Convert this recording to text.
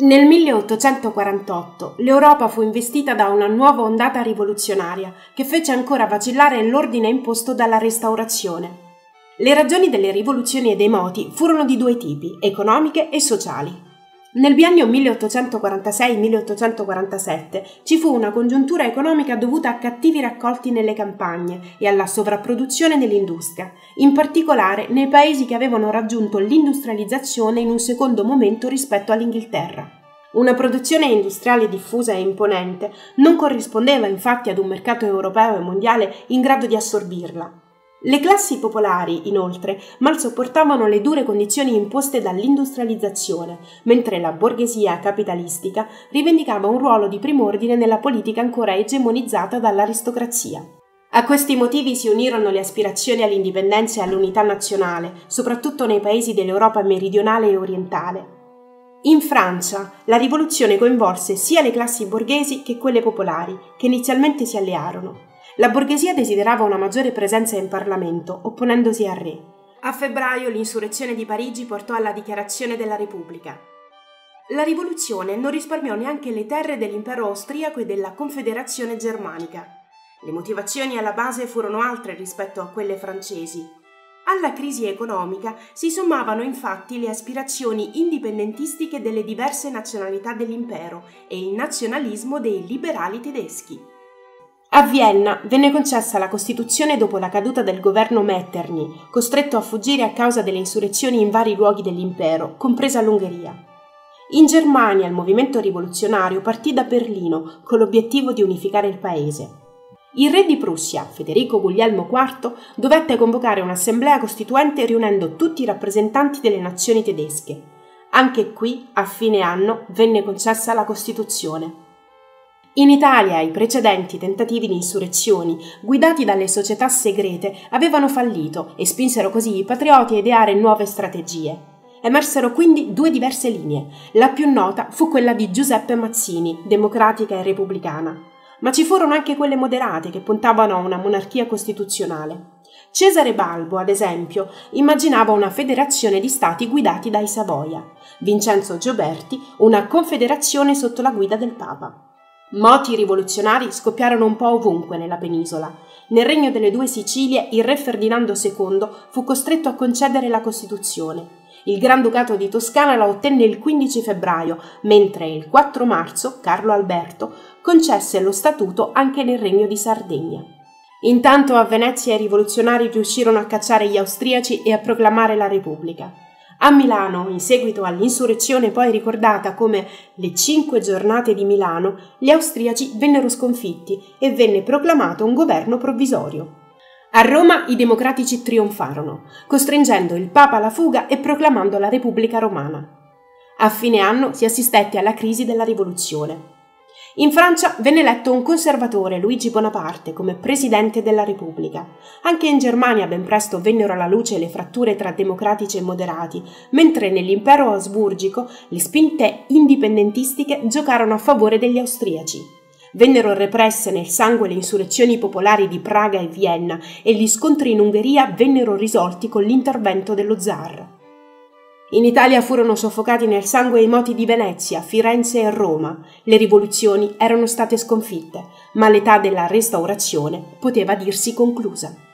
Nel 1848 l'Europa fu investita da una nuova ondata rivoluzionaria che fece ancora vacillare l'ordine imposto dalla Restaurazione. Le ragioni delle rivoluzioni e dei moti furono di due tipi, economiche e sociali. Nel biennio 1846-1847 ci fu una congiuntura economica dovuta a cattivi raccolti nelle campagne e alla sovrapproduzione nell'industria, in particolare nei paesi che avevano raggiunto l'industrializzazione in un secondo momento rispetto all'Inghilterra. Una produzione industriale diffusa e imponente non corrispondeva infatti ad un mercato europeo e mondiale in grado di assorbirla, le classi popolari, inoltre, mal sopportavano le dure condizioni imposte dall'industrializzazione, mentre la borghesia capitalistica rivendicava un ruolo di prim'ordine nella politica ancora egemonizzata dall'aristocrazia. A questi motivi si unirono le aspirazioni all'indipendenza e all'unità nazionale, soprattutto nei paesi dell'Europa meridionale e orientale. In Francia la rivoluzione coinvolse sia le classi borghesi che quelle popolari, che inizialmente si allearono. La borghesia desiderava una maggiore presenza in Parlamento, opponendosi al re. A febbraio l'insurrezione di Parigi portò alla dichiarazione della Repubblica. La rivoluzione non risparmiò neanche le terre dell'impero austriaco e della Confederazione germanica. Le motivazioni alla base furono altre rispetto a quelle francesi. Alla crisi economica si sommavano infatti le aspirazioni indipendentistiche delle diverse nazionalità dell'impero e il nazionalismo dei liberali tedeschi. A Vienna venne concessa la Costituzione dopo la caduta del governo Metternich, costretto a fuggire a causa delle insurrezioni in vari luoghi dell'impero, compresa l'Ungheria. In Germania il movimento rivoluzionario partì da Berlino con l'obiettivo di unificare il paese. Il re di Prussia, Federico Guglielmo IV, dovette convocare un'assemblea costituente riunendo tutti i rappresentanti delle nazioni tedesche. Anche qui, a fine anno, venne concessa la Costituzione. In Italia i precedenti tentativi di insurrezioni, guidati dalle società segrete, avevano fallito e spinsero così i patrioti a ideare nuove strategie. Emersero quindi due diverse linee. La più nota fu quella di Giuseppe Mazzini, democratica e repubblicana. Ma ci furono anche quelle moderate che puntavano a una monarchia costituzionale. Cesare Balbo, ad esempio, immaginava una federazione di stati guidati dai Savoia. Vincenzo Gioberti una confederazione sotto la guida del Papa. Moti rivoluzionari scoppiarono un po' ovunque nella penisola. Nel regno delle due Sicilie il re Ferdinando II fu costretto a concedere la Costituzione. Il Granducato di Toscana la ottenne il 15 febbraio, mentre il 4 marzo Carlo Alberto concesse lo statuto anche nel regno di Sardegna. Intanto a Venezia i rivoluzionari riuscirono a cacciare gli austriaci e a proclamare la Repubblica. A Milano, in seguito all'insurrezione poi ricordata come le cinque giornate di Milano, gli austriaci vennero sconfitti e venne proclamato un governo provvisorio. A Roma i democratici trionfarono, costringendo il Papa alla fuga e proclamando la Repubblica Romana. A fine anno si assistette alla crisi della rivoluzione. In Francia venne eletto un conservatore, Luigi Bonaparte, come presidente della Repubblica. Anche in Germania ben presto vennero alla luce le fratture tra democratici e moderati, mentre nell'impero asburgico le spinte indipendentistiche giocarono a favore degli austriaci. Vennero represse nel sangue le insurrezioni popolari di Praga e Vienna e gli scontri in Ungheria vennero risolti con l'intervento dello zar. In Italia furono soffocati nel sangue i moti di Venezia, Firenze e Roma. Le rivoluzioni erano state sconfitte, ma l'età della restaurazione poteva dirsi conclusa.